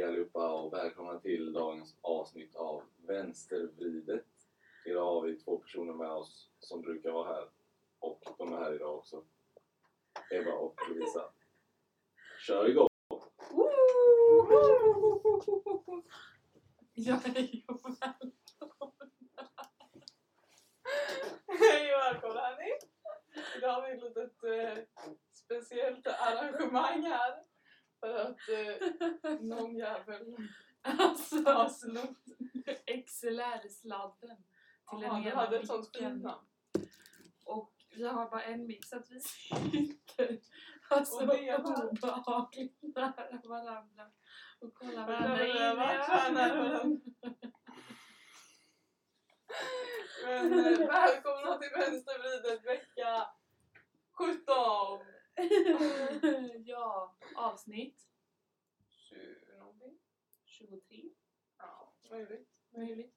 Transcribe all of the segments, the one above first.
Hej allihopa och välkomna till dagens avsnitt av Vänstervridet. Idag har vi två personer med oss som brukar vara här och de är här idag också. Eva och Lovisa. Kör igång! Jag hej och välkomna! Hej och välkomna hörni! Idag har vi ett litet eh, speciellt arrangemang här. För att eh, någon jävel Alltså, har snott. XLR-sladden till den ena hade ett sånt fint namn. Och vi har bara en så att vi sitter alltså Och det är obehagligt nära varandra och kollar varandra in i ögonen. Men eh, välkomna till Vänstervridet vecka 17! ja, avsnitt 20 någonting. 23, Ja, möjligt. möjligt.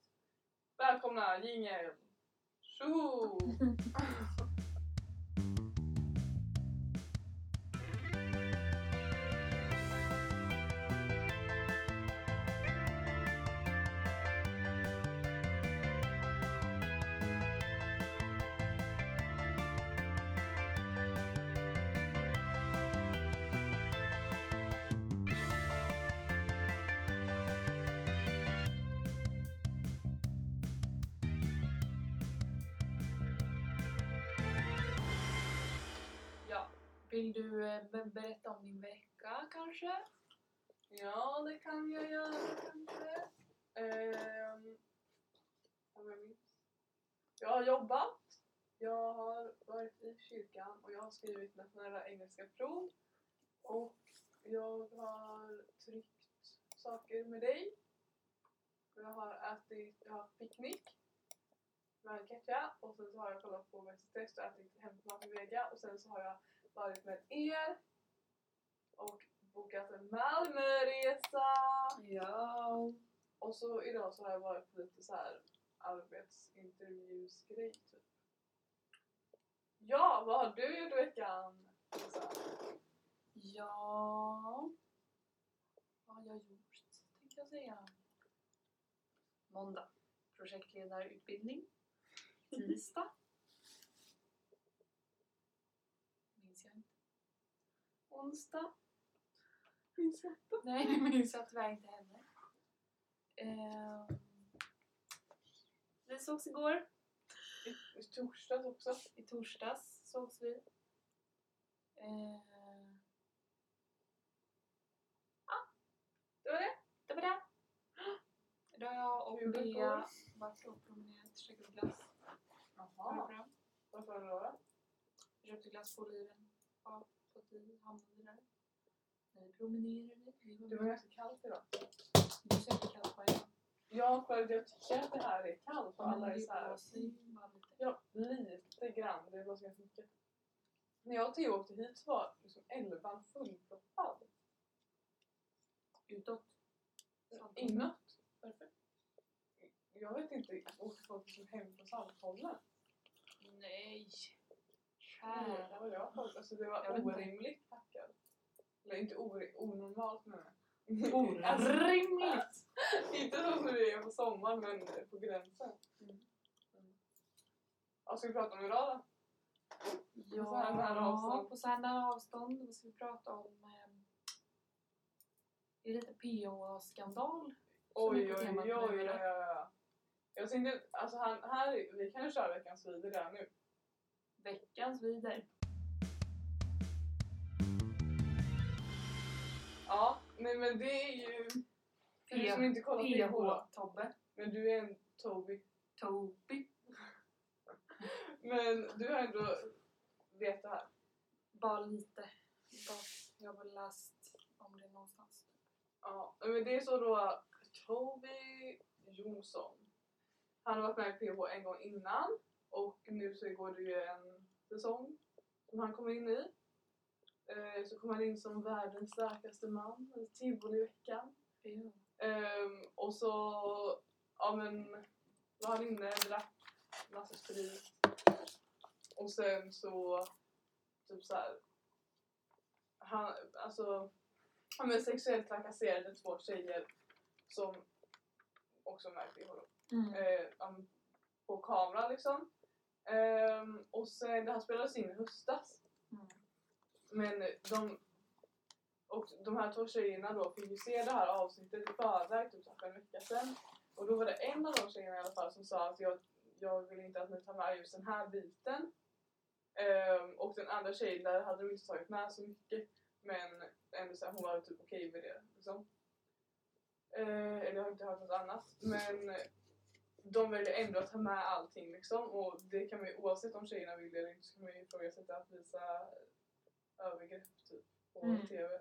Välkomna jingel! Tjoho! Vill du eh, berätta om din vecka kanske? Ja, det kan jag göra kanske. Ehm, om jag minns. Jag har jobbat. Jag har varit i kyrkan och jag har skrivit nationella engelska prov. Och jag har tryckt saker med dig. Jag har ätit, jag har haft picknick med Katja och sen så har jag kollat på Bäst i test och ätit hämtmat med Vega och sen så har jag varit med er och bokat en Malmöresa. Ja. Och så idag så har jag varit på lite så här arbetsintervjusgrej typ. Ja, vad har du gjort i veckan? Ja... Vad har jag gjort, tänkte jag säga. Måndag. Projektledarutbildning. Tisdag. Minns jag inte. Onsdag. Minns jag inte. Nej, det minns jag tyvärr inte heller. Ehm, vi sågs igår. I, I torsdags också. I torsdags sågs vi. Ehm, Det var det. Det var det. Idag har jag och det Bea varit och promenerat, käkat glass. Jaha. Jaha. Varför då? då? Köpte glass på Oliven. Ja, så att vi hamnade där. Vi promenerade. Det var ganska kallt idag. Du sökte glass varje dag. Ja, för jag tycker att det här är kallt och alla är det så här. blåser bara lite. Ja, lite grann. Det blåser ganska mycket. När jag och Theo åkte hit så var liksom elvan fullproppad. Utåt. Inåt. Varför? Jag vet inte. Åkte folk liksom hem från Saltholmen? Nej. Jag folk. Alltså det var Jag orimligt packad. Eller inte ori- onormalt. Alltså, Orimligt! inte som det är på sommaren men på gränsen. Mm. Vad ska vi prata om idag då? Ja, så här nära avstånd. på så här nära avstånd. Vad ska vi prata om? ehm, Det är lite PH-skandal. Oj, på oj, oj, oj, oj. Jag tänkte, alltså han, här, vi kan ju köra veckans video redan nu. Veckans vider. Ja, nej men det är ju... För du som inte kollar PH, PH-Tobbe. men du är en Toby. Toby. Men du har ändå vet det här. Bara lite. Bara, jag har väl läst om det någonstans. Ja, men det är så då Toby Jonsson. Han har varit med i PH en gång innan och nu så går det ju en säsong som han kommer in i. Eh, så kommer han in som världens starkaste man i Tivoliveckan. Ja. Ehm, och så, ja men, var han inne, drack massa sprit. Och sen så, typ så här. Han, alltså, ja, men sexuellt trakasserade två tjejer som också märkte då Mm. eh, på kamera liksom. Ehm, och sen, det här spelades in i höstas. Mm. Men de, och de här två tjejerna då fick ju se det här avsnittet i förväg, typ för en vecka sedan. Och då var det en av de tjejerna i alla fall som sa att jag, jag vill inte att ni tar med just den här biten. Ehm, och den andra tjejen där hade de inte tagit med så mycket. Men ändå så här, hon var typ okej med det. Liksom. Eh, eller jag har inte hört något annat. Men de väljer ändå att ta med allting liksom. Och det kan man ju oavsett om tjejerna vill det eller inte så kan man ju ifrågasätta att visa övergrepp typ på Mm. TV.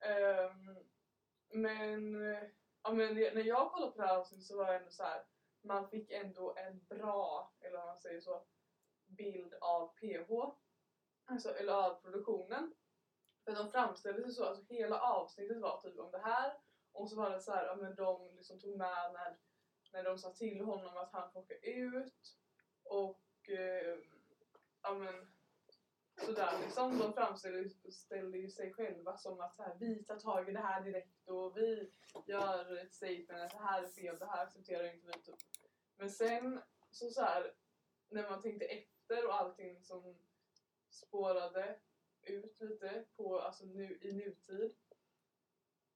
Ehm, men, ja, men när jag kollade på det här avsnittet så var det ändå så här. man fick ändå en bra, eller om man säger så, bild av PH. Alltså, eller av produktionen. För de framställde sig så, alltså hela avsnittet var typ om det här. Och så var det så här, ja men de liksom tog med när, när de sa till honom att han får åka ut. Och eh, ja men sådär liksom. De framställde ju sig själva som att så här, vi tar tag i det här direkt och vi gör ett statement att det här är fel, det här accepterar inte vi. Typ. Men sen så, så här, när man tänkte efter och allting som spårade ut lite på, alltså nu, i nutid.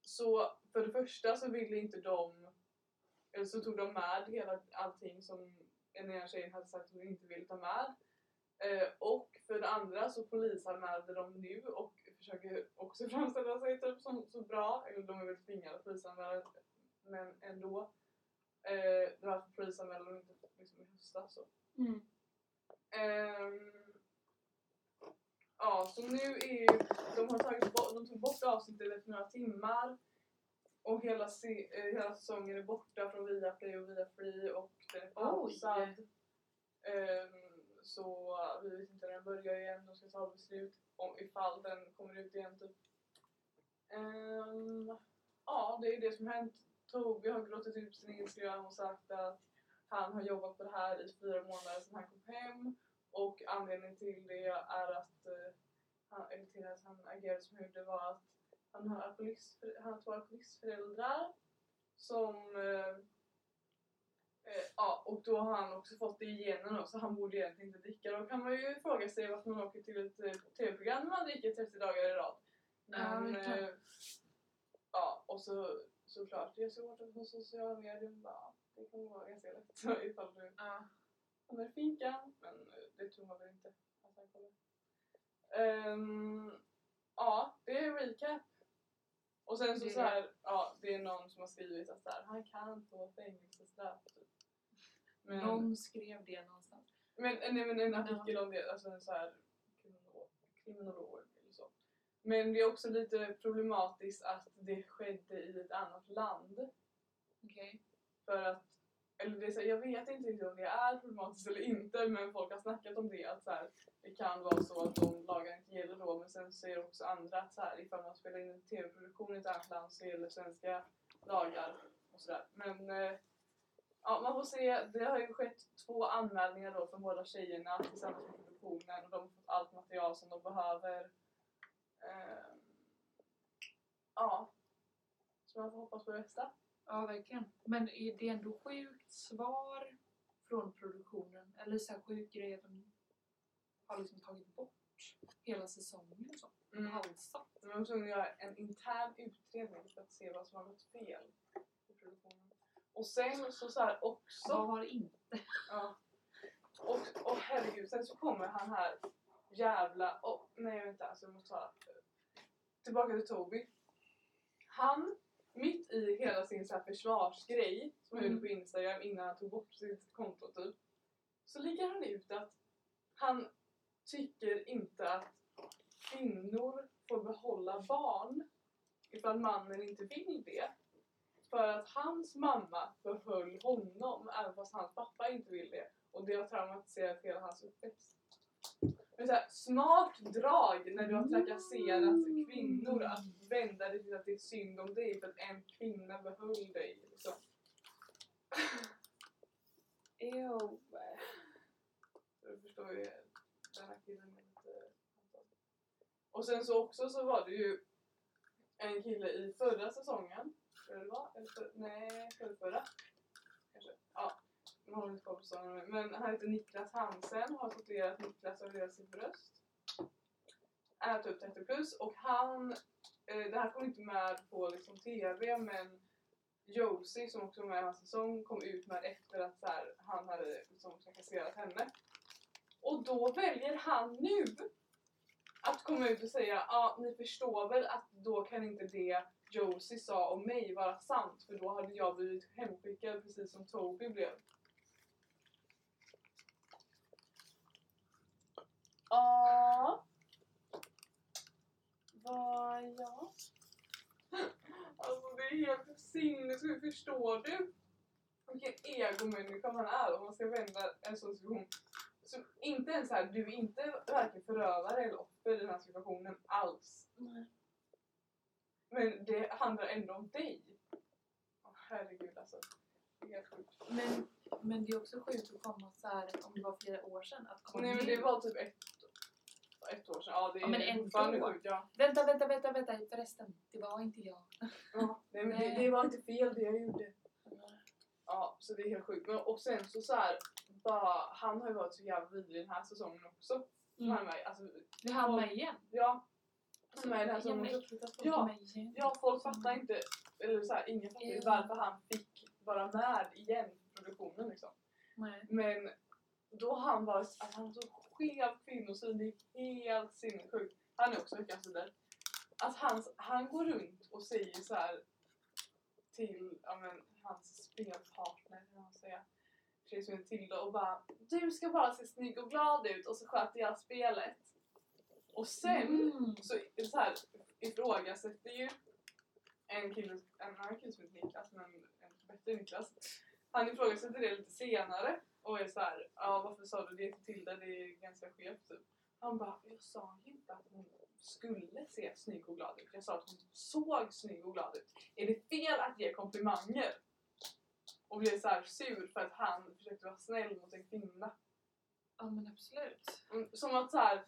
Så för det första så ville inte de, eller så tog de med hela allting som den ena tjejen hade sagt att hon inte ville ta med. Eh, och för det andra så polisanmälde de nu och försöker också framställa sig typ som så bra, eller de är väl tvingade att polisanmäla men ändå. Eh, varför polisanmälde de inte liksom i höstas så. Mm. Ehm, ja, så nu är ju, de har tagit bort, de tog bort avsnittet efter några timmar och hela, se, eh, hela säsongen är borta från Viaplay och Viafree och den är pausad. Ehm, så vi vet inte när den börjar igen, de ska ta beslut om ifall den kommer ut igen typ. Ehm, ja, det är det som hänt. Toby har gråtit ut sin Instagram och sagt att han har jobbat på det här i fyra månader sedan han kom hem och anledningen till det är att eh, han, eller till att han agerade som han gjorde var att han har, alkoholist, han har två alkoholistföräldrar som eh, eh, ja, och då har han också fått det i genen så han borde egentligen inte dricka. Då kan man ju fråga sig varför man åker till ett eh, tv-program när man dricker 30 dagar i rad. Ja, Men, verkligen. eh, ja, och så såklart, det är svårt att på sociala medier bara, det kan vara ganska lätt ifall du Ja. i finkan, men eh, det tror man väl inte att han kommer. Ehm, ja, det är recap. Och sen så, så här, ja, det är någon som har skrivit att så här, han kan få fängelsestraff. Men, Någon skrev det någonstans. men, nej, men en artikel om det, alltså en så här kriminolog, kriminolog eller så. Men det är också lite problematiskt att det skedde i ett annat land. Okej. För att, eller det är så, här, jag vet inte riktigt om det är problematiskt eller inte men folk har snackat om det att så här, det kan vara så att de men sen säger också andra att så här, ifall man spelar in en tv-produktion i ett annat land så gäller svenska lagar och sådär. Men eh, ja, man får se, det har ju skett två anmälningar då från båda tjejerna tillsammans med produktionen och de har fått allt material som de behöver. Ehm, ja, så man får hoppas på det bästa. Ja, verkligen. Men är det ändå sjukt svar från produktionen? Eller så här sjuk grej att de har liksom tagit bort hela säsongen och så? Mm. Halsat. De var tvungna att göra en intern utredning för att se vad som har gått fel i produktionen. Och sen så, så här också... Vad har inte? Ja. Och, och herregud, sen så kommer han här jävla... Oh, nej vänta, alltså jag måste ta... Tillbaka till Toby. Han, mitt i hela sin så här försvarsgrej som han Mm. gjorde på Instagram innan han tog bort sitt konto typ. Så lägger han ut att han tycker inte att kvinnor får behålla barn ifall mannen inte vill det. För att hans mamma behöll honom även fast hans pappa inte vill det. Och det har traumatiserat hela hans uppväxt. Men så här, smart drag när du har trakasserat kvinnor att vända det till att det är synd om dig för att en kvinna behöll dig. Liksom. Ew. Du förstår ju, den. Och sen så också så var det ju en kille i förra säsongen, tror det var, eller för, nej, förra, kanske. Ja, man har inte koll på säsongen. Men han heter Niklas Hansen, har tatuerat Niklas över hela sitt bröst. Är typ 30 plus och han, eh, det här kom inte med på liksom TV men Josie som också var med i hans säsong kom ut med efter att så här, han hade liksom trakasserat henne. Och då väljer han nu att komma ut och säga ja ah, ni förstår väl att då kan inte det Josie sa om mig vara sant för då hade jag blivit hemskickad precis som Toby blev. Ja. Vad ja. Alltså det är helt sinnessjukt, förstår du? Vilken egomänniska man är om man ska vända en sån situation. Så inte ens här, du är inte varken förövare eller offer i den här situationen alls. Men det handlar ändå om dig. Åh, herregud alltså. Det är helt sjukt. Men, men det är också sjukt att komma så här om det var flera år sedan. Att komma Nej men det var typ ett, ett år sedan. Ja det är Ja, men ändå. fortfarande sjukt. Ja. Vänta, vänta, vänta, vänta förresten. Det var inte jag. Ja, nej, men det, Nej. det var inte fel det jag gjorde. Ja, så det är helt sjukt. Men, och sen så, så här, bara, han har ju varit så jävla vidrig den här säsongen också. Mm. Han är med, alltså, Vi hann med igen. ja, han är med den här säsongen också. Ja. är. Ja, folk fattar inte, eller så här, ingen fattar ju varför han fick vara med igen i produktionen liksom. Nej. Men då han varit, alltså, han har så skev kvinnosyn, det är helt sinnessjukt. Han är också veckans vidare. Att han, han går runt och säger så här till ja, men, hans spelpartner, vad man säger, tjej som Tilda och bara Du ska bara se snygg och glad ut och så sköter jag spelet. Och sen Mm. så, så här, ifrågasätter ju en kille, en annan kille som heter Niklas, men en bättre Niklas. Han ifrågasätter det lite senare och är så här, ja varför sa du det till Tilda? Det är ganska skevt typ. Han bara, jag sa ju inte att hon skulle se snygg och glad ut. Jag sa att hon såg snygg och glad ut. Är det fel att ge komplimanger? Och blev så här sur för att han försökte vara snäll mot en kvinna. Ja men absolut. Mm, Som att så här.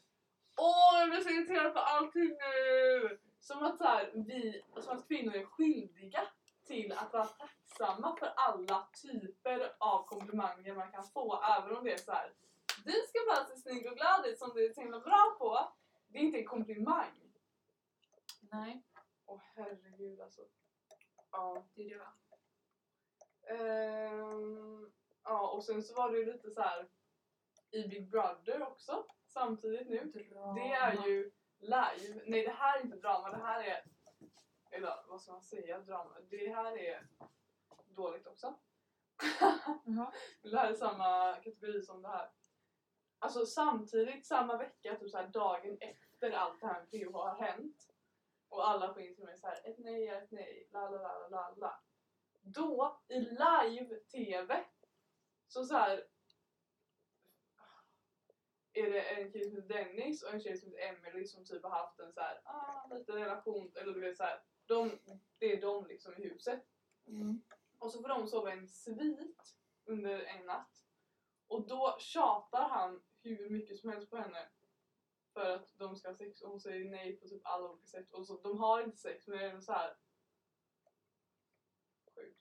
Åh, jag blir så irriterad på allting nu! Som att, så här, vi, som att kvinnor är skyldiga till att vara tacksamma för alla typer av komplimanger man kan få. Även om det är så här. Du ska bara se snygg och glad ut som du är så himla bra på. Det är inte en komplimang. Nej, Åh herregud alltså. Ja. det är det va? Ehm, ja, och sen så var det ju lite så här i Big Brother också samtidigt nu. Det är ju live. Nej, det här är inte drama. Det här är... Eller vad ska man säga? Drama. Det här är dåligt också. Jaha. det här är samma kategori som det här. Alltså samtidigt, samma vecka, typ så här, dagen efter allt det här med PH har hänt och alla på Instagram är så här, ett nej är ett nej, la la la la la. Då, i live-tv, så så här är det en kille som heter Dennis och en tjej som heter Emily som typ har haft en så här, ah, liten relation, eller du vet så här, de, det är de liksom i huset. Mm. Och så får de sova i en svit under en natt. Och då tjatar han hur mycket som helst på henne. För att de ska ha sex och hon säger nej på typ alla olika sätt. Och så, de har inte sex men det är så här Sjukt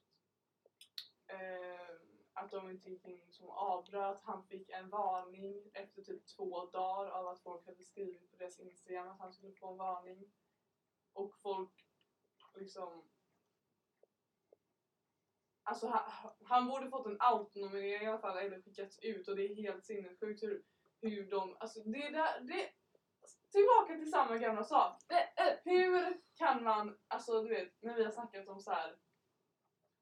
eh, att de inte gick in som avbröt. Han fick en varning efter typ två dagar av att folk hade skrivit på deras Instagram att han skulle få en varning. Och folk liksom Alltså han, han borde fått en autonominering i alla fall eller skickats ut och det är helt sinnessjukt hur, hur de, alltså det där, det, tillbaka till samma gamla sak. Det, Hur kan man, alltså du vet när vi har snackat om så här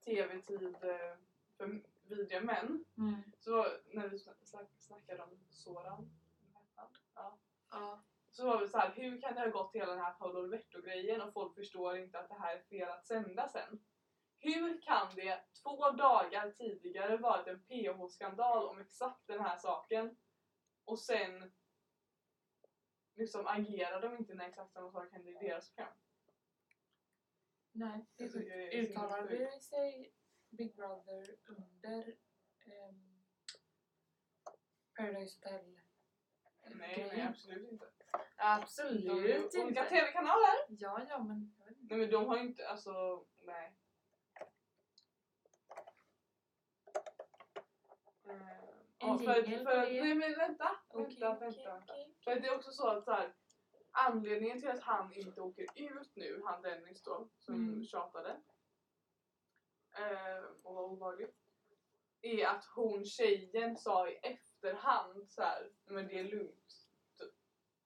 tv-tid eh, för vidriga män, Mm. så när vi snack, snack, snackade om Soran, ja. Ja. så var vi så här, hur kan det ha gått hela den här Paolo Roberto-grejen och folk förstår inte att det här är fel att sända sen? Hur kan det två dagar tidigare varit en PH-skandal om exakt den här saken och sen liksom agerar de inte när exakt samma sak händer i deras program? Nej, Alltså, är Uttalade sig Big Brother under ehm, Paradise Hotel? Nej, nej absolut inte. Absolut De är ju olika inte. TV-kanaler! Ja, ja, men inte. Nej men de har inte, alltså, nej. Ja, En för, jingel för, det. nej men vänta, vänta, okej, vänta. okej. För det är också så att så här, anledningen till att han inte åker ut nu, han Dennis då, som Mm. tjatade eh, och var obehaglig, är att hon tjejen sa i efterhand så här, men det är lugnt. Typ.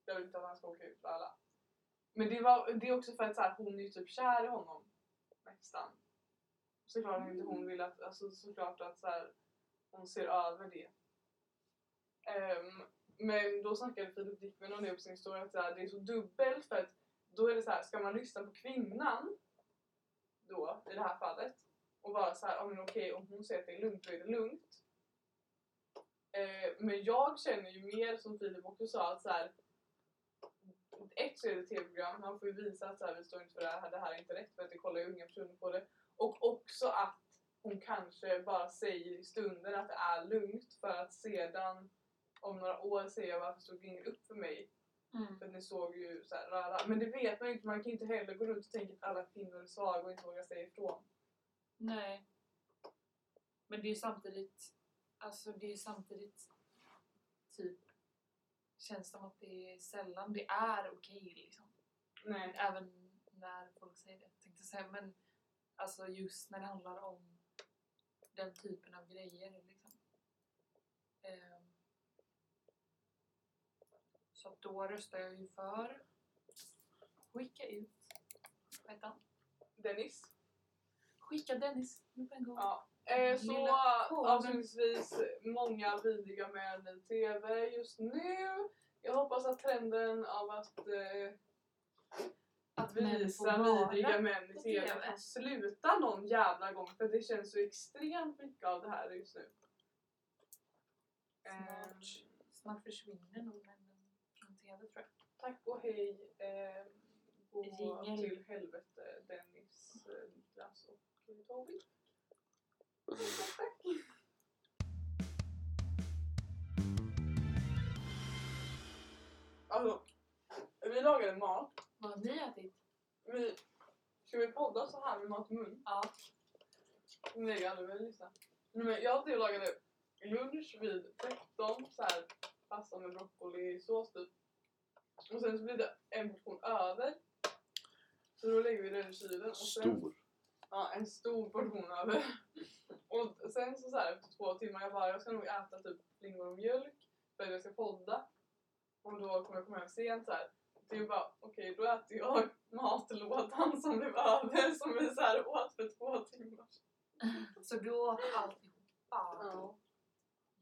Jag vill inte att han ska åka ut, alla. Men det, var, det är också för att så här, hon är ju typ kär i honom nästan. Såklart att inte hon vill att, alltså såklart att så här, hon ser över det. Ehm, men då snackade Filip Dickman om det på sin historia att så här, det är så dubbelt för att då är det så här, ska man lyssna på kvinnan då i det här fallet och vara så här, ah, men okej om hon säger att det är lugnt då är det lugnt. Eh, men jag känner ju mer som Filip också sa att så här, ett så är det tv-program, man får ju visa att så här, vi står inte för det här, det här är inte rätt för att det kollar ju unga personer på det. Och också att hon kanske bara säger i stunden att det är lugnt för att sedan om några år säga varför stod ingen upp för mig? Mm. För ni såg ju så här, rara. Men det vet man ju inte, man kan ju inte heller gå runt och tänka att alla kvinnor är svaga och inte vågar säga ifrån. Nej. Men det är ju samtidigt, alltså det är ju samtidigt typ känns som att det är sällan det är okej liksom. Nej. Även när folk säger det tänkte jag säga. Men alltså just när det handlar om den typen av grejer liksom. Ehm. Så då röstar jag ju för skicka ut, vad heter han? Dennis? Skicka Dennis nu på en gång. Ja. Eh, så avslutningsvis, många vidriga män i TV just nu. Jag hoppas att trenden av att eh, Att män visa vidriga män i TV kan sluta någon jävla gång för det känns så extremt mycket av det här just nu. Snart, Ehm, snart försvinner nog männen TV tror jag. tack och hej. Eh, gå Jingel. till helvete Dennis, eh, Niklas och eh, Tobbe. Tack. Alltså, vi lagade mat. Vad har ni ätit? Vi, ska vi podda så här med mat i mun? Ja. Nej, jag hade väl lyssna. Nej, men jag Theo lagade lunch vid 13, så här pasta med broccolisås typ. Och sen så blir det en portion över. Så då lägger vi den i kylen. Och sen, Stor. Ja, en stor portion över. Och sen så, så här, efter två timmar, jag bara, jag ska nog äta typ flingor och mjölk för att jag ska podda. Och då kommer jag komma hem sent så här. Det är bara, okej då äter jag matlådan som blev över som vi så här åt för två timmar. Så du åt alltihopa? Ja.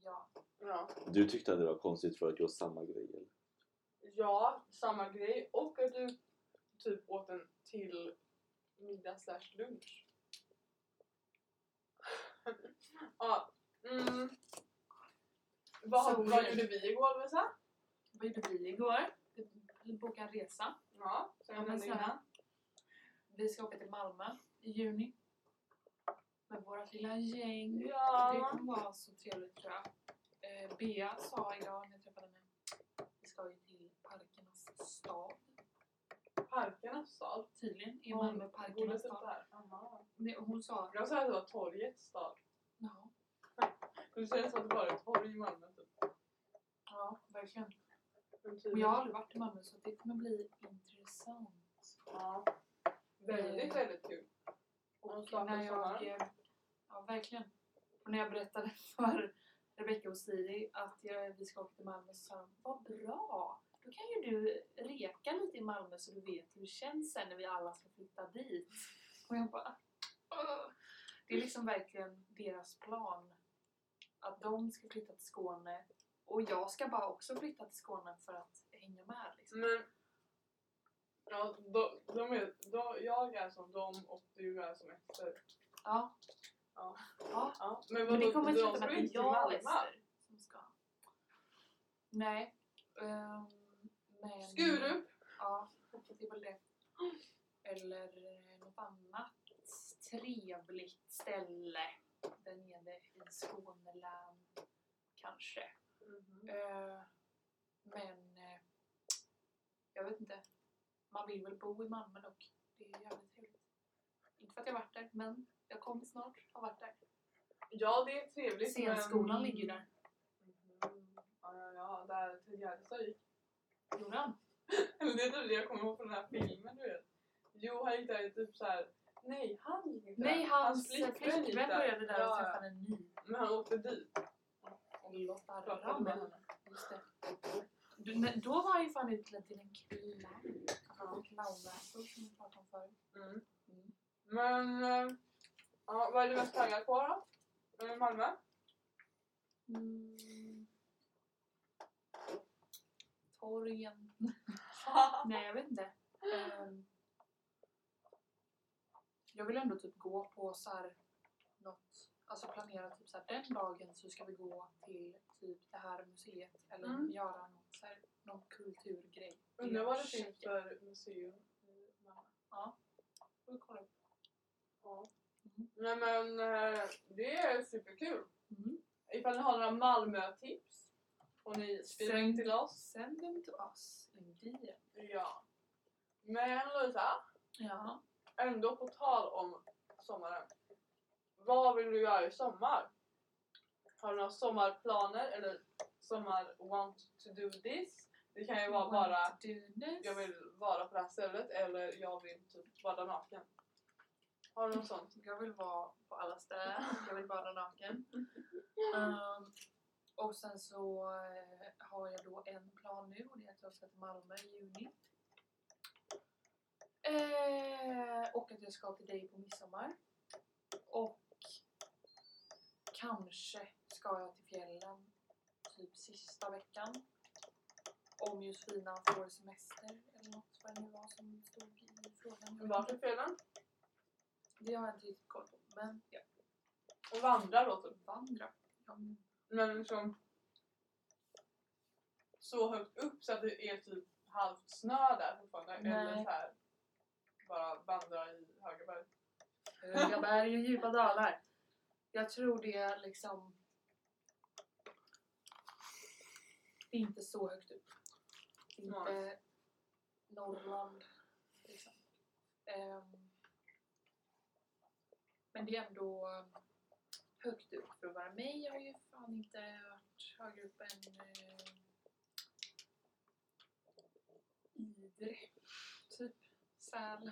Ja. Ja. Du tyckte att det var konstigt för att jag samma grej eller? Ja, samma grej. Och att du typ åt en till middag slash lunch. ja. Mm. Vad, Så- vad gjorde vi igår Lovisa? Vad gjorde vi igår? Vi bokade en resa. Ja, som Ja, jag nämnde innan. Vi ska åka till Malmö i juni. Med vårt lilla gäng. Det Ja. kommer vara så trevligt tror jag. Eh, Bea sa idag när jag träffade henne. Vi ska ju stad. Parkernas stad. Tydligen är Malmö parkernas stad. Nej, Hon sa... Jag sa att det var torgets stad. Ja, Det känns som att det bara är ett torg i Malmö typ. ja verkligen. Men Och jag har aldrig varit i Malmö så det kommer bli intressant. Ja. Väldigt, Eh, väldigt kul. Och Och när jag, ja verkligen. Och när jag berättade för Rebecca och Siri att jag, vi ska åka till Malmö så sa de Vad bra! Då kan ju du reka lite i Malmö så du vet hur det känns sen när vi alla ska flytta dit. Och jag bara "Åh." Det är liksom verkligen deras plan. Att de ska flytta till Skåne och jag ska bara också flytta till Skåne för att hänga med. Liksom. Men ja, de, de är, de, jag är som dem och du är som Ester. Ja. Ja. ja. Ja. Men, Men det vadå, kommer de sluta med att inte till jag och. Ester som ska. Nej. ehm, men... Skurup. Ja, det är väl det. Eller eh, något annat trevligt ställe där nere i Skåneland kanske. Mhm. Eh, men eh, jag vet inte. Man vill väl bo i Malmö dock. Det är jävligt trevligt. Inte för att jag varit där, men jag kommer snart ha varit där. Ja, det är trevligt. Scenskolan ligger ju där. Mhm. Ja, ja, ja. Där Ted Gärdestad gick. Gjorde han? Eller det är typ det jag kommer ihåg från den här filmen, du vet. Jo, han gick där i typ så här. Nej, han gick inte Nej, där. hans gick flickvän där. började där och Ja, ja. träffade en ny. Men han åkte dit. Och Lotta henne. Just det. Du, men då var han ju fan utklädd till en clown. Alltså clownväsor som vi pratade om förut. Mm. Mm. Men, eh, ja, vad är du mest taggad på då? I Malmö? Mm. Torgen. Nej, jag vet inte. Ehm, jag vill ändå typ gå på så här något, alltså planera typ så här den dagen så ska vi gå till typ det här museet eller Mm. göra något så här, någon kulturgrej. Undrar vad det Shit. finns för museum i Malmö. Får vi kolla upp. Ja. Mm. Nej men eh, det är superkul. Mm. Ifall ni har några Malmö-tips får ni skriva in till oss. Send them to us. Ja. Men Lovisa, Ja. ändå på tal om sommaren. Vad vill du göra i sommar? Har du några sommarplaner eller sommar want to do this? Det kan ju vara bara jag vill vara på det här stället eller jag vill typ bada naken. Har du något sånt? Jag vill vara på alla ställen. Jag vill bada naken. Ehm, och sen så eh, har jag då en plan nu och det är att jag ska till Malmö i juni. Eh, och att jag ska till dig på midsommar. Och kanske ska jag till fjällen typ sista veckan. Om Josefina får semester eller något vad det nu var som stod i frågan. Vart är fjällen? Det har jag inte riktigt koll på. Men ja, Och vandra då typ. vandra. Ja, Men liksom så högt upp så att det är typ halvt snö där fortfarande. Nej. Eller så här bara vandra i höga berg. Höga berg och djupa dalar. Jag tror det är liksom... Inte så högt upp. Inte Norrland. Liksom. Ehm, men det är ändå högt upp för att vara mig. Jag har ju fan inte varit högre upp än eh, Idre. Typ Sälen.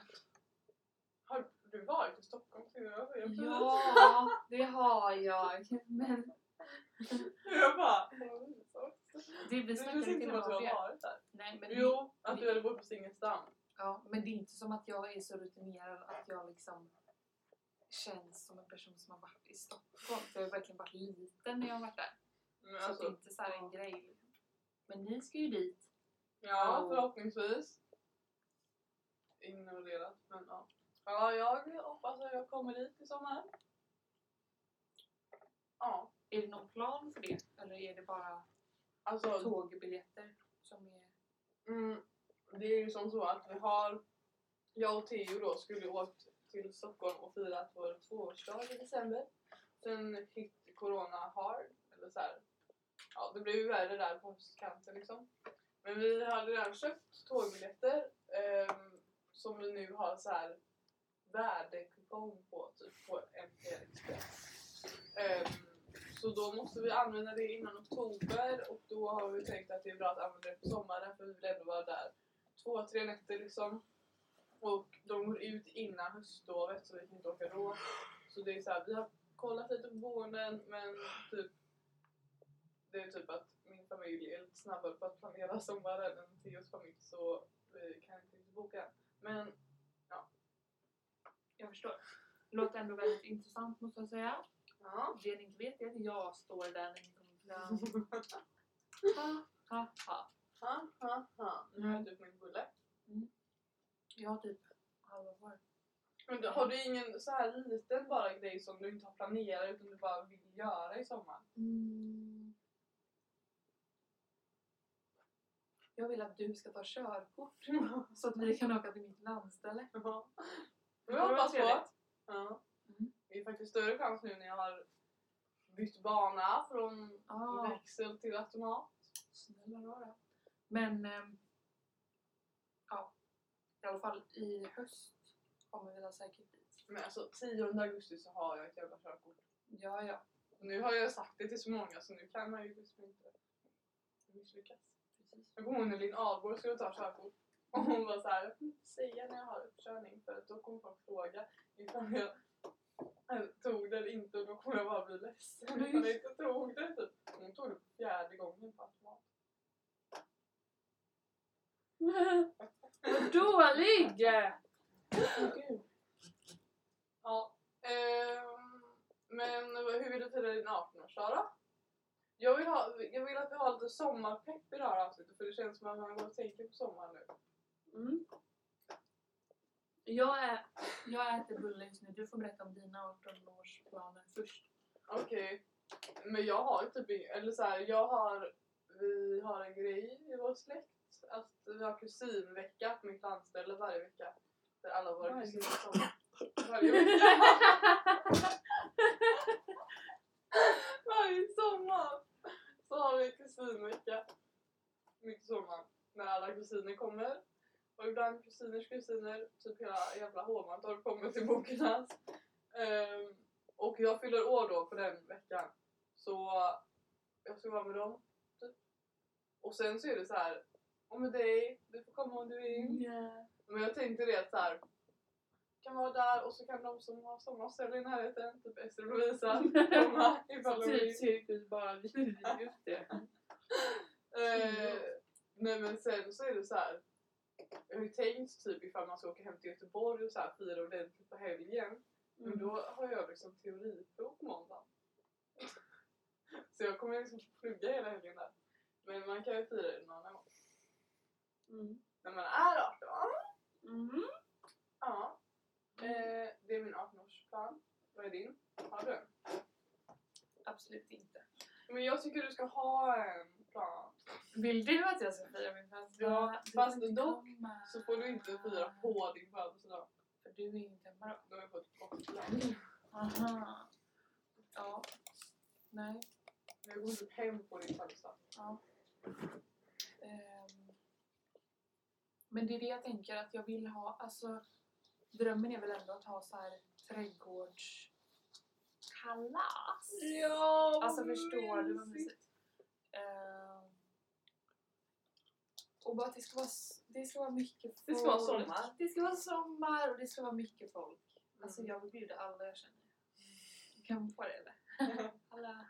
Har du varit i Stockholm? Ja, det har jag. Men jag bara... det, vi Det känns inte som att du har det. varit där. Nej, men, Jo, att du hade bott på Singelstam. ja, men det är inte som att jag är så rutinerad att jag liksom känns som en person som har varit i Stockholm. För jag har verkligen varit liten när jag har varit där. Men Så att det är alltså, inte så här en grej. Men ni ska ju dit. ja, förhoppningsvis. Ignorerat, men ja. Ja, jag hoppas att jag kommer dit i sommar. Ja, Är det någon plan för det? Eller är det bara alltså tågbiljetter som är... Mm, det är ju som så att vi har, jag och Theo då skulle åkt till Stockholm och firat vår tvåårsdag i december. Sen hit corona hard, eller så här. Ja, det blev ju värre där på höstkanten liksom. Men vi hade redan köpt tågbiljetter eh, som vi nu har så här värdekupong på, typ på MTR Express. Ehm, så då måste vi använda det innan oktober och då har vi tänkt att det är bra att använda det på sommaren för vi vill ändå vara där två, tre nätter liksom. Och de går ut innan höstlovet så vi kan inte åka då. Så det är så här, vi har kollat lite på boenden men typ det är typ att min familj är lite snabbare på att planera sommaren än Theos familj så vi kan inte riktigt boka. Men Jag förstår. Låter ändå väldigt intressant måste jag säga. ja. Det ni inte vet är att jag står där när ni kommer fram. Ha, ha, ha. ha, ha, ha. Nu har jag typ min bulle. Jag har typ halva kvar. Men då, har du ingen så här liten bara grej som du inte har planerat utan du bara vill göra i sommar? Mm. Jag vill att du ska ta körkort så att vi kan åka till mitt landställe. Ja. Det hoppas på. Ja. Mm. Det är faktiskt större chans nu när jag har bytt bana från Ah, växel till automat. snälla rara. Men ja, i alla fall i höst kommer vi då säkert dit. Men alltså 10 augusti så har jag ett jävla körkort. Ja, ja. Och nu har jag sagt det till så många så nu kan man ju liksom inte misslyckas. Precis. Jag kommer ihåg när Linn Ahlborg skulle ta körkort. Och hon var såhär, jag får inte säga när jag har uppkörning för då kommer folk fråga ifall jag eh, tog det eller inte och då kommer jag bara bli ledsen ifall jag inte tog det. Typ. Hon tog det fjärde gången på automat. Dålig! Ja. ehm, men hur vill du fira din 18-årsdag då? Jag vill, ha, jag vill att vi har lite sommarpepp i det här avsnittet för det känns som att man går och tänker på sommaren nu. Mm. Jag, är, jag äter bulle just nu. Du får berätta om dina 18-årsplaner först. Okej. Men jag har typ ing- eller så här, jag har, vi har en grej i vår släkt att vi har kusinvecka på mitt landställe varje vecka. Där alla våra Varje kusiner kommer. Varje vecka. varje sommar så har vi kusinvecka. Mitt i sommaren. När alla kusiner kommer. Och ibland kusiners kusiner, typ hela jävla Hovmantorp kommer till Bokenäs. Ehm, och jag fyller år då på den veckan. Så jag ska vara med dem. Typ. Och sen så är det så här. Och med dig, du får komma om du vill. Men jag tänkte det att så här. Kan vara där och så kan de som har sommarställe i närheten, typ Ester och Lovisa, komma ifall de Typ vill. cirkus bara vi. Just det. Eh, nej men sen så är det så här. Jag har ju tänkt typ ifall man ska åka hem till Göteborg och så här fira ordentligt på helgen. Men då har jag liksom teoriprov på måndag. Så jag kommer liksom plugga hela helgen där. Men man kan ju fira det någon annan gång. Mm. När man är 18. Mm. Ja. Eh, det är min 18-årsplan. Vad är din? Har du en? Absolut inte. Men jag tycker du ska ha en plan. Vill du att jag ska fira min födelsedag? Ja, fast dock komma. Så får du inte fira på din födelsedag. För du är inte hemma då. Då har jag fått bortplan. Aha. Ja. Nej. Men jag går typ hem på din födelsedag. Ja. Ehm. Men det är det jag tänker att jag vill ha. Alltså, drömmen är väl ändå att ha så här trädgårdskalas. Ja, Alltså förstår du vad mysigt? Ehm. Och bara att det ska vara, det ska vara mycket folk. Det ska vara sommar. Det ska vara sommar och det ska vara mycket folk. Alltså Mm. jag vill bjuda alla jag känner. Kan man få det eller? Alla.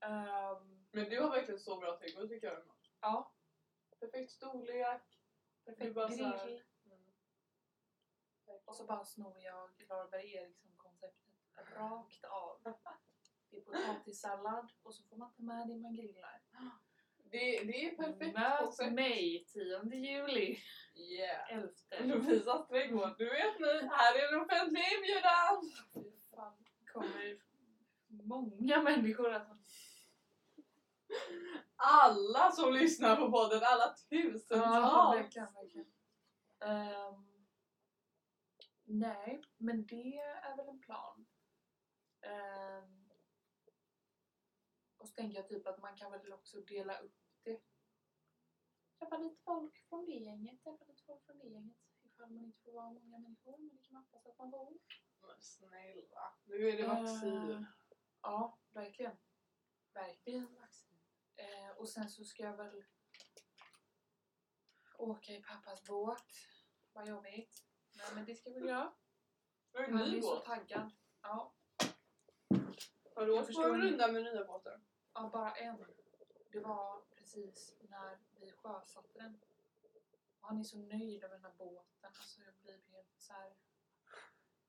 Ehm, Men du har verkligen så bra trädgård tycker jag. Ja, Perfekt storlek. perfekt bara så här- grill. Och så bara snor jag Laura Eriksson-konceptet rakt av. Det är potatissallad och så får man ta med det man grillar. Det, det är perfekt Möt mig 10 juli, Yeah. 11. Lovisas trädgård. Du vet ni, här är en offentlig inbjudan. Fan, kommer många människor alltså. Alla som lyssnar på podden, alla Ja, tusentals. verkligen. Ehm, nej, men det är väl en plan. Ehm, och så tänker jag typ att man kan väl också dela upp det. Träffa lite folk från det gänget, träffa lite folk från det gänget. Ifall man inte får vara många människor, men det kan man hoppas att man får. Men snälla, nu är det vaccin. Eh, ja, verkligen. Verkligen. Eh, och sen så ska jag väl åka i pappas båt. Vad jobbigt. Nej men det ska vi göra. Det är en ny är så båt. taggad. Ja, Har du Jag åkt på förstår en inte. runda med nya båten? ja, bara en. Det var precis när vi sjösatte den. Och han är så nöjd över den här båten. Alltså jag blir helt så här.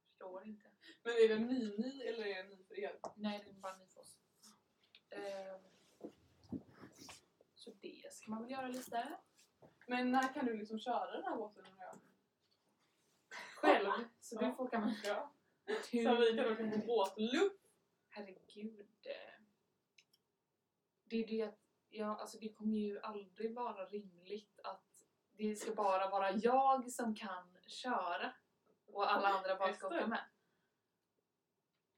Förstår inte. Men är den ny-ny eller är den ny för er? Nej, det är bara Nyfors. Ehm, så det ska man väl göra lite. Men när kan du liksom köra den här båten undrar jag? Själv. Så du får åka med. Så vi kan åka på båtlupp. Herregud. Det är det att ja, alltså det kommer ju aldrig vara rimligt att det ska bara vara jag som kan köra och alla andra bara ska åka med.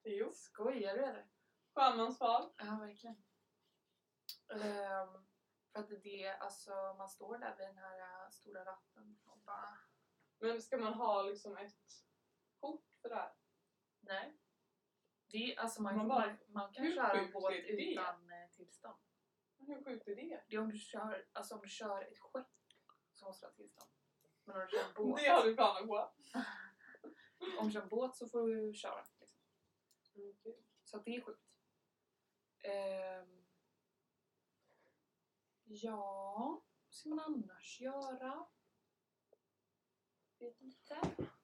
Jo. Skojar du eller? Sjömansfall. Ja, verkligen. Ehm, för att det, alltså man står där vid den här äh, stora ratten och bara... Men ska man ha liksom ett kort för det här? Nej. Det är, alltså man, Man bara- man, kan köra båt det? utan eh, tillstånd. Men Hur sjukt är det? Det är om du kör, alltså om du kör ett skepp så måste du ha tillstånd. Men om du kör en båt, Det har du planer på? om du kör en båt så får du köra. Liksom. Så att det är sjukt. Ehm, ja, vad ska man annars göra? Vet inte.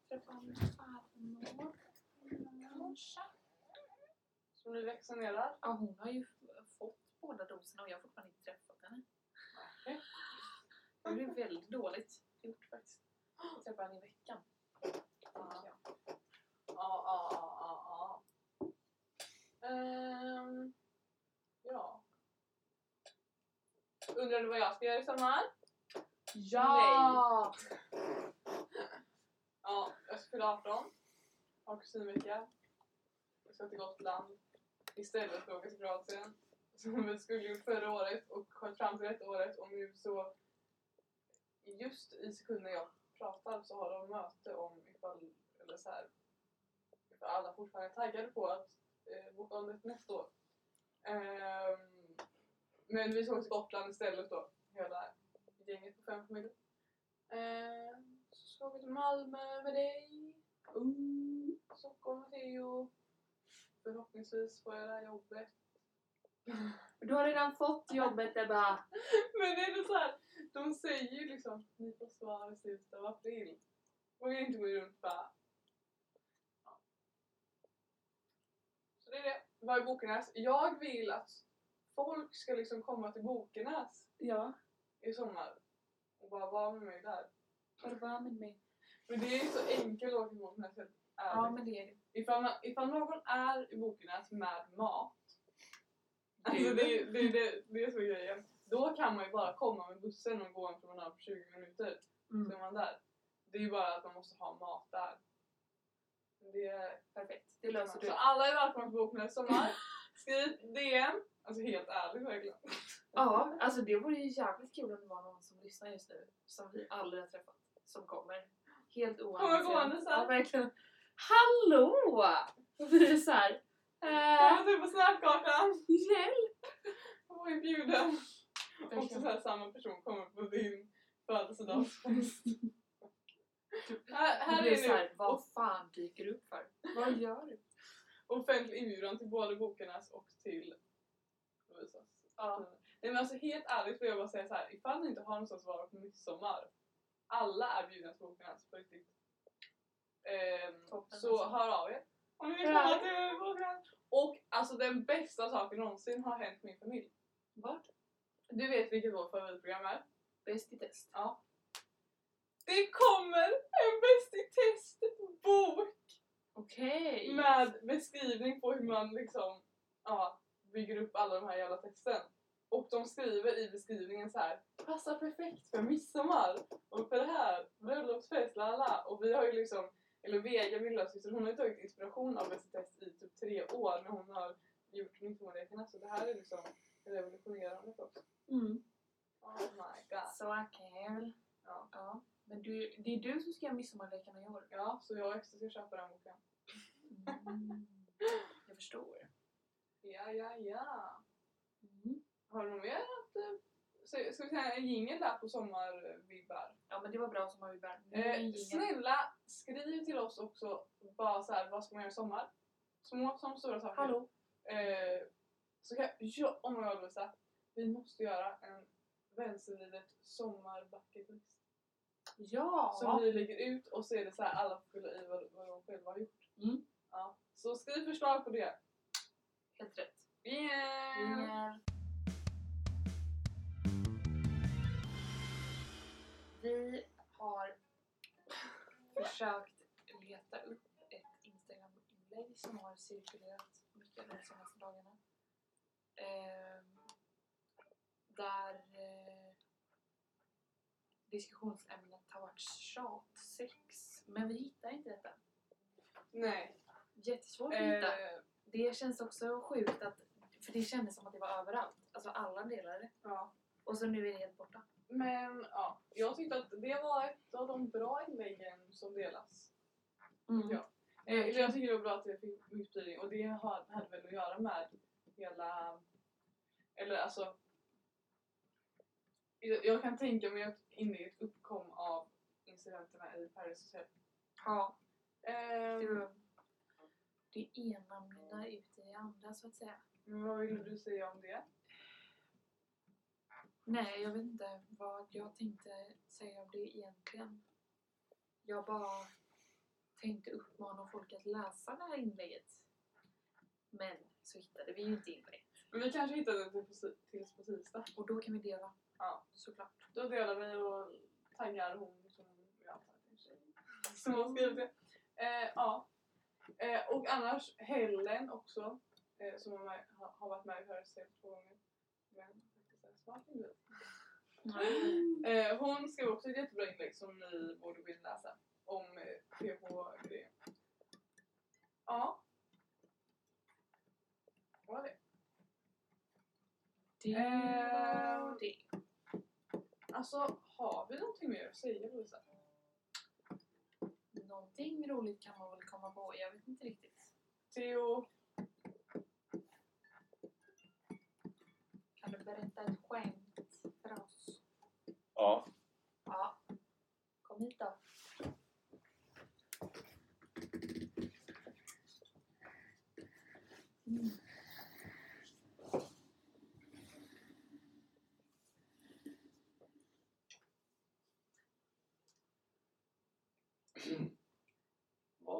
Träffa en farmor kanske? Så ni vaccinerar? Ja, hon har ju fått båda doserna och jag har fortfarande inte träffat henne. Nej. Det är väldigt dåligt gjort faktiskt. Jag träffar henne i veckan. Ja, ja, ja, ja, ja. Ehm, ja. Undrar du vad jag ska göra i sommar? Ja! Ja, jag ska fylla 18. Har kusinvecka. Jag ska till Gotland. Istället för att åka till Kroatien. Som vi skulle gjort förra året och sköt fram till detta året. Och nu så... Just i sekunden jag pratar så har de möte om ifall... Eller så här, ifall alla fortfarande är taggade på att eh, boka om det nästa år. Ehm, men vi ska åka till Gotland istället då. Hela gänget på fem familjer. Ehm, så ska vi till Malmö med dig. Uh, Stockholm med Theo. Förhoppningsvis får jag det här jobbet. Du har redan fått jobbet Ebba. Men det är det så här, de säger ju liksom ni får svar i slutet av april. Och vi inte går runt bara... Ja. Så det är det. Vad är Bokenäs? Jag vill att folk ska liksom komma till Bokenäs Ja, i sommar och bara vara med mig där. var var med mig. Men det är ju så enkelt att åka till Bokenäs. helt Ja, ärligt. men det är det. Ifall, man, ifall någon är i Bokenäs med mat, alltså det, det, det, det är så grejen. Då kan man ju bara komma med bussen och gå en promenad på 20 minuter. Så Mm. är man där. Det är ju bara att man måste ha mat där. Det är Perfekt, det löser du. Så alla är välkomna till Bokenäs i sommar. Skriv DM. Alltså helt ärligt verkligen. Ja, alltså det vore ju jävligt kul om det var någon som lyssnar just nu som vi aldrig har träffat som kommer. Helt Kommer oannonserat. gående så här. Ja, verkligen. Hallå! Vi är såhär... Kommer Eh, typ på snapkartan. hjälp! Jag var inbjuden. Också Verkligen. så här, samma person kommer på din födelsedagsfest. här, här är är nu såhär, vad fan dyker du upp för? Vad gör du? Offentlig inbjudan till både Bokenäs och till Lovisas. Ja. Nej men alltså helt ärligt vill jag bara säga så här. ifall ni inte har någonstans att vara på midsommar. Alla är bjudna till Bokenäs på riktigt. Ehm, Toppen, så alltså. hör av er. Om ni vill komma till Bokenäs. Och alltså den bästa saken någonsin har hänt min familj. Vart? Du vet vilket vårt favoritprogram är? Bäst i test. Ja. Det kommer en Bäst i test-bok Okej. med beskrivning på hur man liksom ja, bygger upp alla de här jävla texten. Och de skriver i beskrivningen så här. Passar perfekt för midsommar och för det här, bröllopsfest, lala. Och vi har ju liksom, eller Vega, min lillasyster, hon har ju tagit inspiration av i test i typ tre år när hon har gjort Midsommarlekarna. Så det här är liksom revolutionerande för oss. Mm. Oh my god. Så kul. Ja. ja. Men du, det är du som ska göra midsommarlekarna i år. Ja, så jag Ester ska köpa den boken. Mm. Jag förstår. Ja, ja, ja. Mm. Har du något mer att... eh, Ska ska vi säga en jingel där på sommarvibbar? Ja men det var bra som har vi bär. Nu är det en Eh, snälla, skriv till oss också bara så här, vad ska man göra i sommar? Små som stora saker. Hallå? Eh, så kan, ja, oh my god Lovisa. Vi måste göra en vänstervridet sommarbucketlist. Ja! Som vi lägger ut och så är det så här alla får fylla i vad, vad de själva har gjort. Mm. Ja. Så skriv förslag på det. Helt rätt. Yeah. Jingel. Vi har försökt leta upp ett Instagram-inlägg som har cirkulerat mycket de senaste dagarna. Ehm, där eh, diskussionsämnet har varit tjatsex. Men vi hittar inte detta. Nej. Jättesvårt att hitta. Eh, Det känns också sjukt att, för det kändes som att det var överallt. Alltså alla delade det. ja. Och så nu är det helt borta. men ja, jag tyckte att det var ett av de bra inläggen som delas. Mm. Ja. Eh, jag tycker det var bra att det fick mycket spridning och det hade väl att göra med hela... Eller alltså... Jag, jag kan tänka mig att inlägget uppkom av incidenterna i Paris Hotel. Ja, Ehm, det, ena mynnar ut i det andra så att säga. men vad vill du säga om det? Nej, jag vet inte vad jag tänkte säga om det egentligen. Jag bara tänkte uppmana folk att läsa det här inlägget. Men så hittade vi ju inte inlägget. Men vi kanske hittar det till tills på tisdag. Och då kan vi dela. Ja. Såklart. Då delar vi och taggar hon som jag antar att det är en tjej. Som har skrivit det. Eh, ja. Eh, och annars Helen också. Eh, som har, med, har, har varit med i Hotel två gånger. Men smart individ. Eh, hon skrev också ett jättebra inlägg som ni borde gå in och läsa. Om eh, PH-grejen. Ja. Vad var det? Det Ehm. var det. Alltså, har vi någonting mer att säga Lovisa? Någonting roligt kan man väl komma på. Jag vet inte riktigt. Theo, Kan du berätta ett skämt för oss? Ja, Ja. Kom hit då. Mm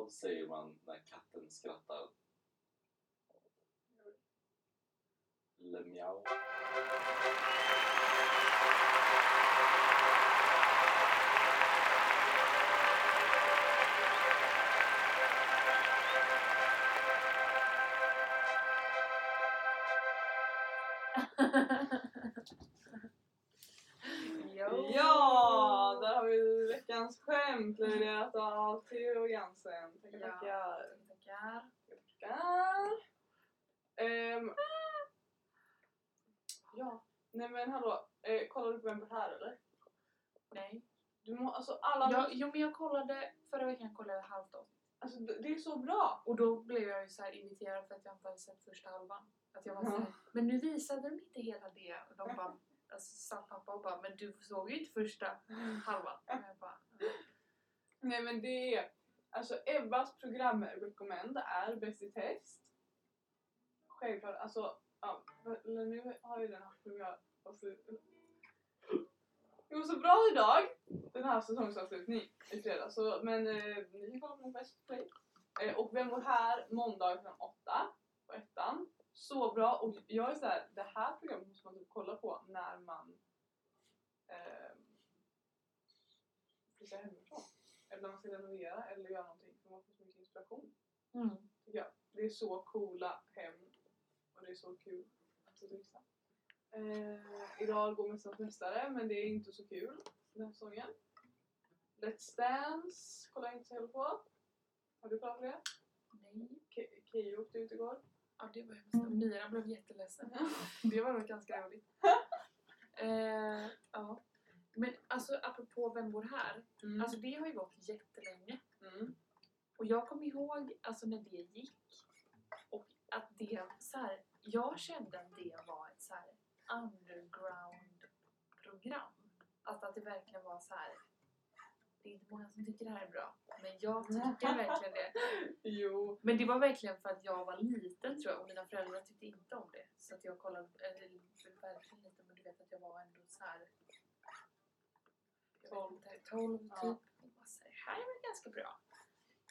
vad säger man när katten skrattar? Le men hallå. Eh, kollar du på Vem bor här eller? Nej. Du må, alltså alla... Jag, jo men jag kollade, förra veckan kollade jag halvt om. Alltså det, det är så bra. Och då blev jag ju så här irriterad för att jag inte hade sett första halvan. Att jag var så här, men nu visade de inte hela det. Och de bara, alltså sa pappa och bara, men du såg ju inte första halvan. Och jag bara, Nej men det är... Alltså Ebbas programrekommend är Bäst i test. Självklart, alltså... Ja, nu har ju den haft premiär. Alltså, det går så bra idag! Den här säsongsavslutning i fredags. Så, men eh, ni kan kolla på SVT Play. Eh, och Vem bor här? Måndag klockan åtta på ettan. Så bra! Och jag är så här, det här programmet måste man typ kolla på när man eh, flyttar hemifrån. Eller när man ska renovera eller göra någonting. För man får så mycket inspiration. mm. Jag. Det är så coola hem och det är så kul att turista. Eh, idag går Mästarnas Mästare men det är inte så kul den här säsongen. Let's Dance kollar jag inte så heller på. Har du kollat på det? Nej. Ke- Keyyo åkte ut igår. Ja det var hemskt. Mira blev jätteledsen. Det var nog ganska roligt. eh, ja. Men alltså apropå Vem bor här? Mm. Alltså det har ju gått jättelänge. Mm. Och jag kommer ihåg alltså när det gick och att det så här, jag kände att det var ett så här underground program. Alltså att det verkligen var så här. Det är inte många som tycker det här är bra, men jag tycker verkligen det. Jo. Men det var verkligen för att jag var liten tror jag och mina föräldrar tyckte inte om det. Så att jag kollade, eller verkligen lite, men du vet att jag var ändå så här. jag vet Tolv. inte, 12 typ. Ja. Och bara så här, det här är väl ganska bra.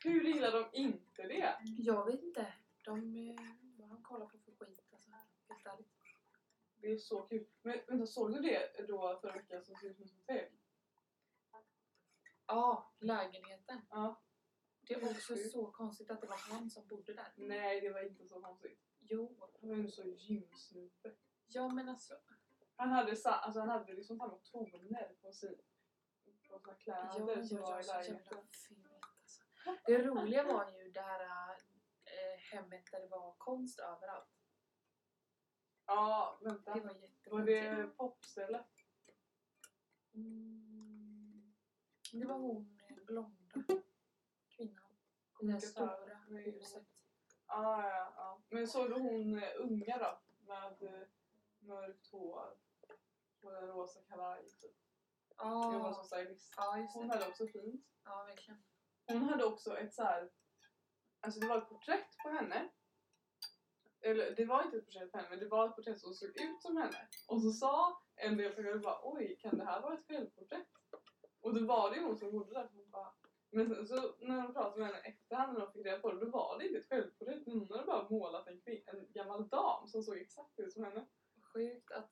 Hur gillar de inte det? Jag vet inte. De, eh, vad kollar på för skit alltså. Helt ärligt. Det är så kul. Men vänta, såg du det då förra veckan som såg ut som ett hotell? Ja, lägenheten. Ja. Det är också sjukt. så konstigt att det var han som bodde där. Nej, det var inte så konstigt. Jo. Han var ju så gymsnubbe. Ja men alltså. Han hade, sa, alltså, han hade liksom samma toner på, sin, på sina kläder Ja, ja, som var i så jävla lägenheten. fult alltså. Det roliga var ju det här eh, hemmet där det var konst överallt. Ja, vänta. Det var Var det popstället? Mm, det var hon blonda kvinnan. Här stora huset. Ah, ja, ja. Men såg du hon eh, unga då? Med eh, mörkt hår och en rosa kavaj typ. Jobbar som Ja, stylist. ja, just Hon hade också fint. Ja, verkligen. Hon hade också ett så här. Alltså det var ett porträtt på henne. Eller det var inte ett porträtt på henne men det var ett porträtt som såg ut som henne. Och så sa en del personer bara oj kan det här vara ett självporträtt? Och då var det ju hon som gjorde det. Hon bara, men sen så när de pratade med henne efterhand när de fick reda på det då var det inte ett självporträtt. Hon hade bara målat en, kvin- en gammal dam som såg exakt ut som henne. Sjukt att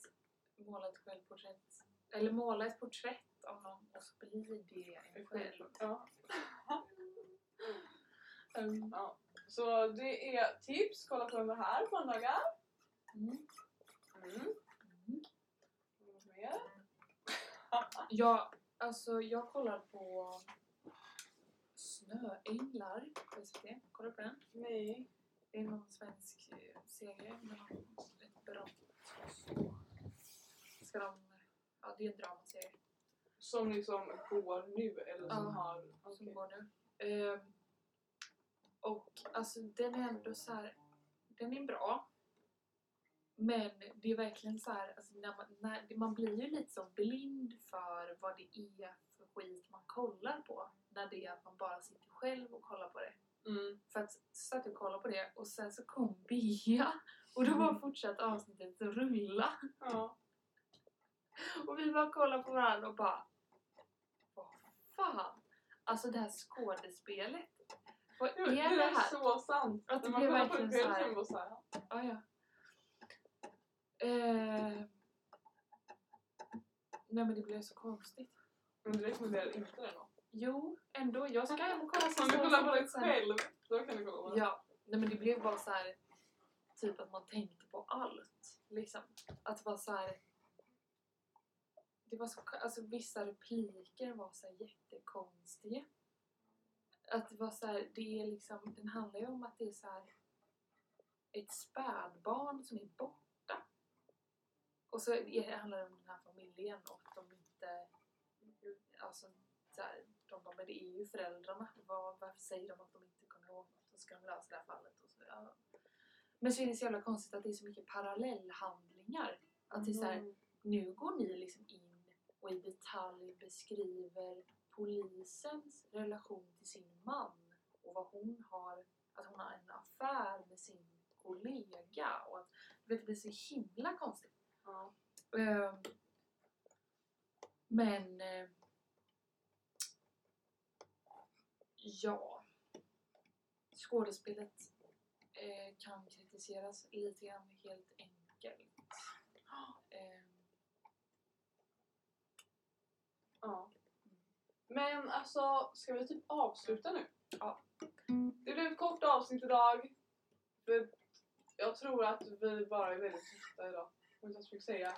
måla ett självporträtt. Eller måla ett porträtt av någon och så blir det en själv. Ja. Mm. ja. Så det är tips, kolla på den här på måndagar. Mm. Mm. Mm. Något mer? Ja, alltså jag kollar på Snöänglar på SVT. Kollar du på den? Nej. Det är någon svensk eh, serie med ett brott. Ska de, ja, det är en dramaserie Som liksom går nu eller som Ja, har... som okej. går nu. Ehm, och alltså den är ändå så här, den är bra. Men det är verkligen så här, alltså när man, när, man blir ju lite så blind för vad det är för skit man kollar på. När det är att man bara sitter själv och kollar på det. Mm. För att så satt jag och kollade på det och sen så kom Bea och då bara fortsatte avsnittet att rulla. Ja. Och vi bara kollade på varandra och bara Vad fan? Alltså det här skådespelet. Det, är det det är här? så sant. Att det När man kollar på verkligen själv så så bara såhär... Ja, ja. Eh, nej men det blev så konstigt. Men du rekommenderar inte det då? Jo, ändå. Jag ska hem och kolla Om sista du kollar på sen. själv, då kan du kolla på det. Ja, nej men det blev bara så här typ att man tänkte på allt. Liksom. Att var så här. Det var så, alltså vissa repliker var så jättekonstiga. Att det var så här, det är liksom, den handlar ju om att det är så här ett spädbarn som är borta. Och så handlar det om den här familjen och de inte, alltså så här, de bara, men det är ju föräldrarna. Var, varför säger de att de inte kommer ihåg något? Så ska de lösa det här fallet. Och så, ja. Men så är det så jävla konstigt att det är så mycket parallellhandlingar. Att det är så här, Mm. nu går ni liksom in och i detalj beskriver polisens relation till sin man och vad hon har, att hon har en affär med sin kollega och att du vet, det blir så himla konstigt. Ja. Ehm, men eh, ja, skådespelet eh, kan kritiseras lite grann helt enkelt. Ehm, Ja. Men alltså, ska vi typ avsluta nu? Ja. Det blev ett kort avsnitt idag. För jag tror att vi bara är väldigt tysta idag. Om jag ska säga.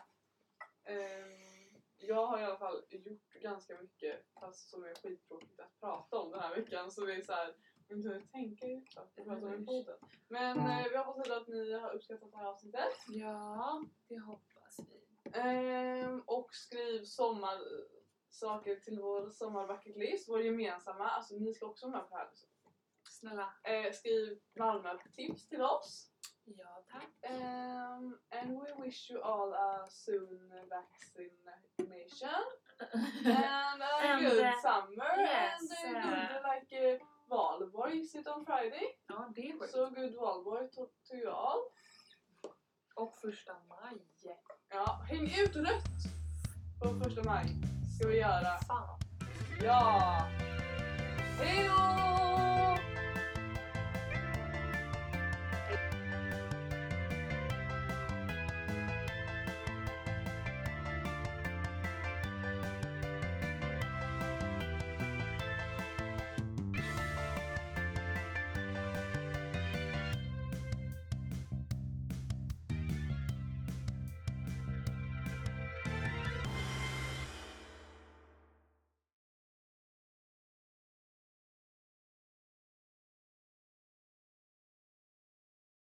Ehm, jag har i alla fall gjort ganska mycket fast som är skittråkigt att prata om den här veckan. Så det är så här, jag inte tänka ut vad jag pratar om i podden. Men eh, vi hoppas ändå att ni har uppskattat det här avsnittet. ja, det hoppas vi. Ehm, och skriv sommarsaker till vår sommarbucketlist, vår gemensamma. Alltså ni ska också vara med på det här. Snälla. Eh, skriv Malmö-tips till oss. Ja, tack. Um, and we wish you all a soon vaccination and a And, good uh, summer yes, and uh, uh, good like uh, Valborg is it on Friday Ja, det är sjukt. so good Valborg to, to you all Och första maj. ja häng ut rött på första maj ska vi göra. Fan. Ja! Hej då!